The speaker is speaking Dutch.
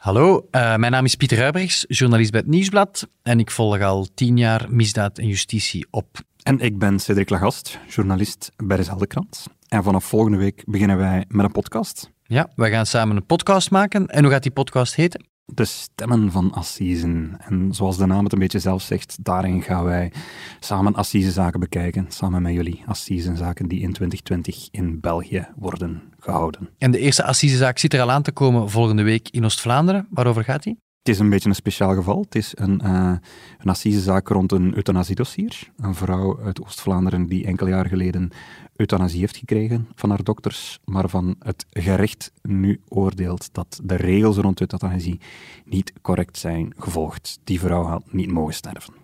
Hallo, uh, mijn naam is Pieter Huibrechts, journalist bij het Nieuwsblad. En ik volg al tien jaar misdaad en justitie op. En ik ben Cedric Lagast, journalist bij de Krant. En vanaf volgende week beginnen wij met een podcast. Ja, we gaan samen een podcast maken. En hoe gaat die podcast heten? De stemmen van Assisen. En zoals de naam het een beetje zelf zegt, daarin gaan wij samen Assisezaken bekijken. Samen met jullie. Assisezaken die in 2020 in België worden gehouden. En de eerste Assisezaak zit er al aan te komen volgende week in Oost-Vlaanderen. Waarover gaat die? Het is een beetje een speciaal geval. Het is een, uh, een assisezaak rond een euthanasiedossier. Een vrouw uit Oost-Vlaanderen die enkele jaar geleden euthanasie heeft gekregen van haar dokters, maar van het gerecht nu oordeelt dat de regels rond euthanasie niet correct zijn gevolgd. Die vrouw had niet mogen sterven.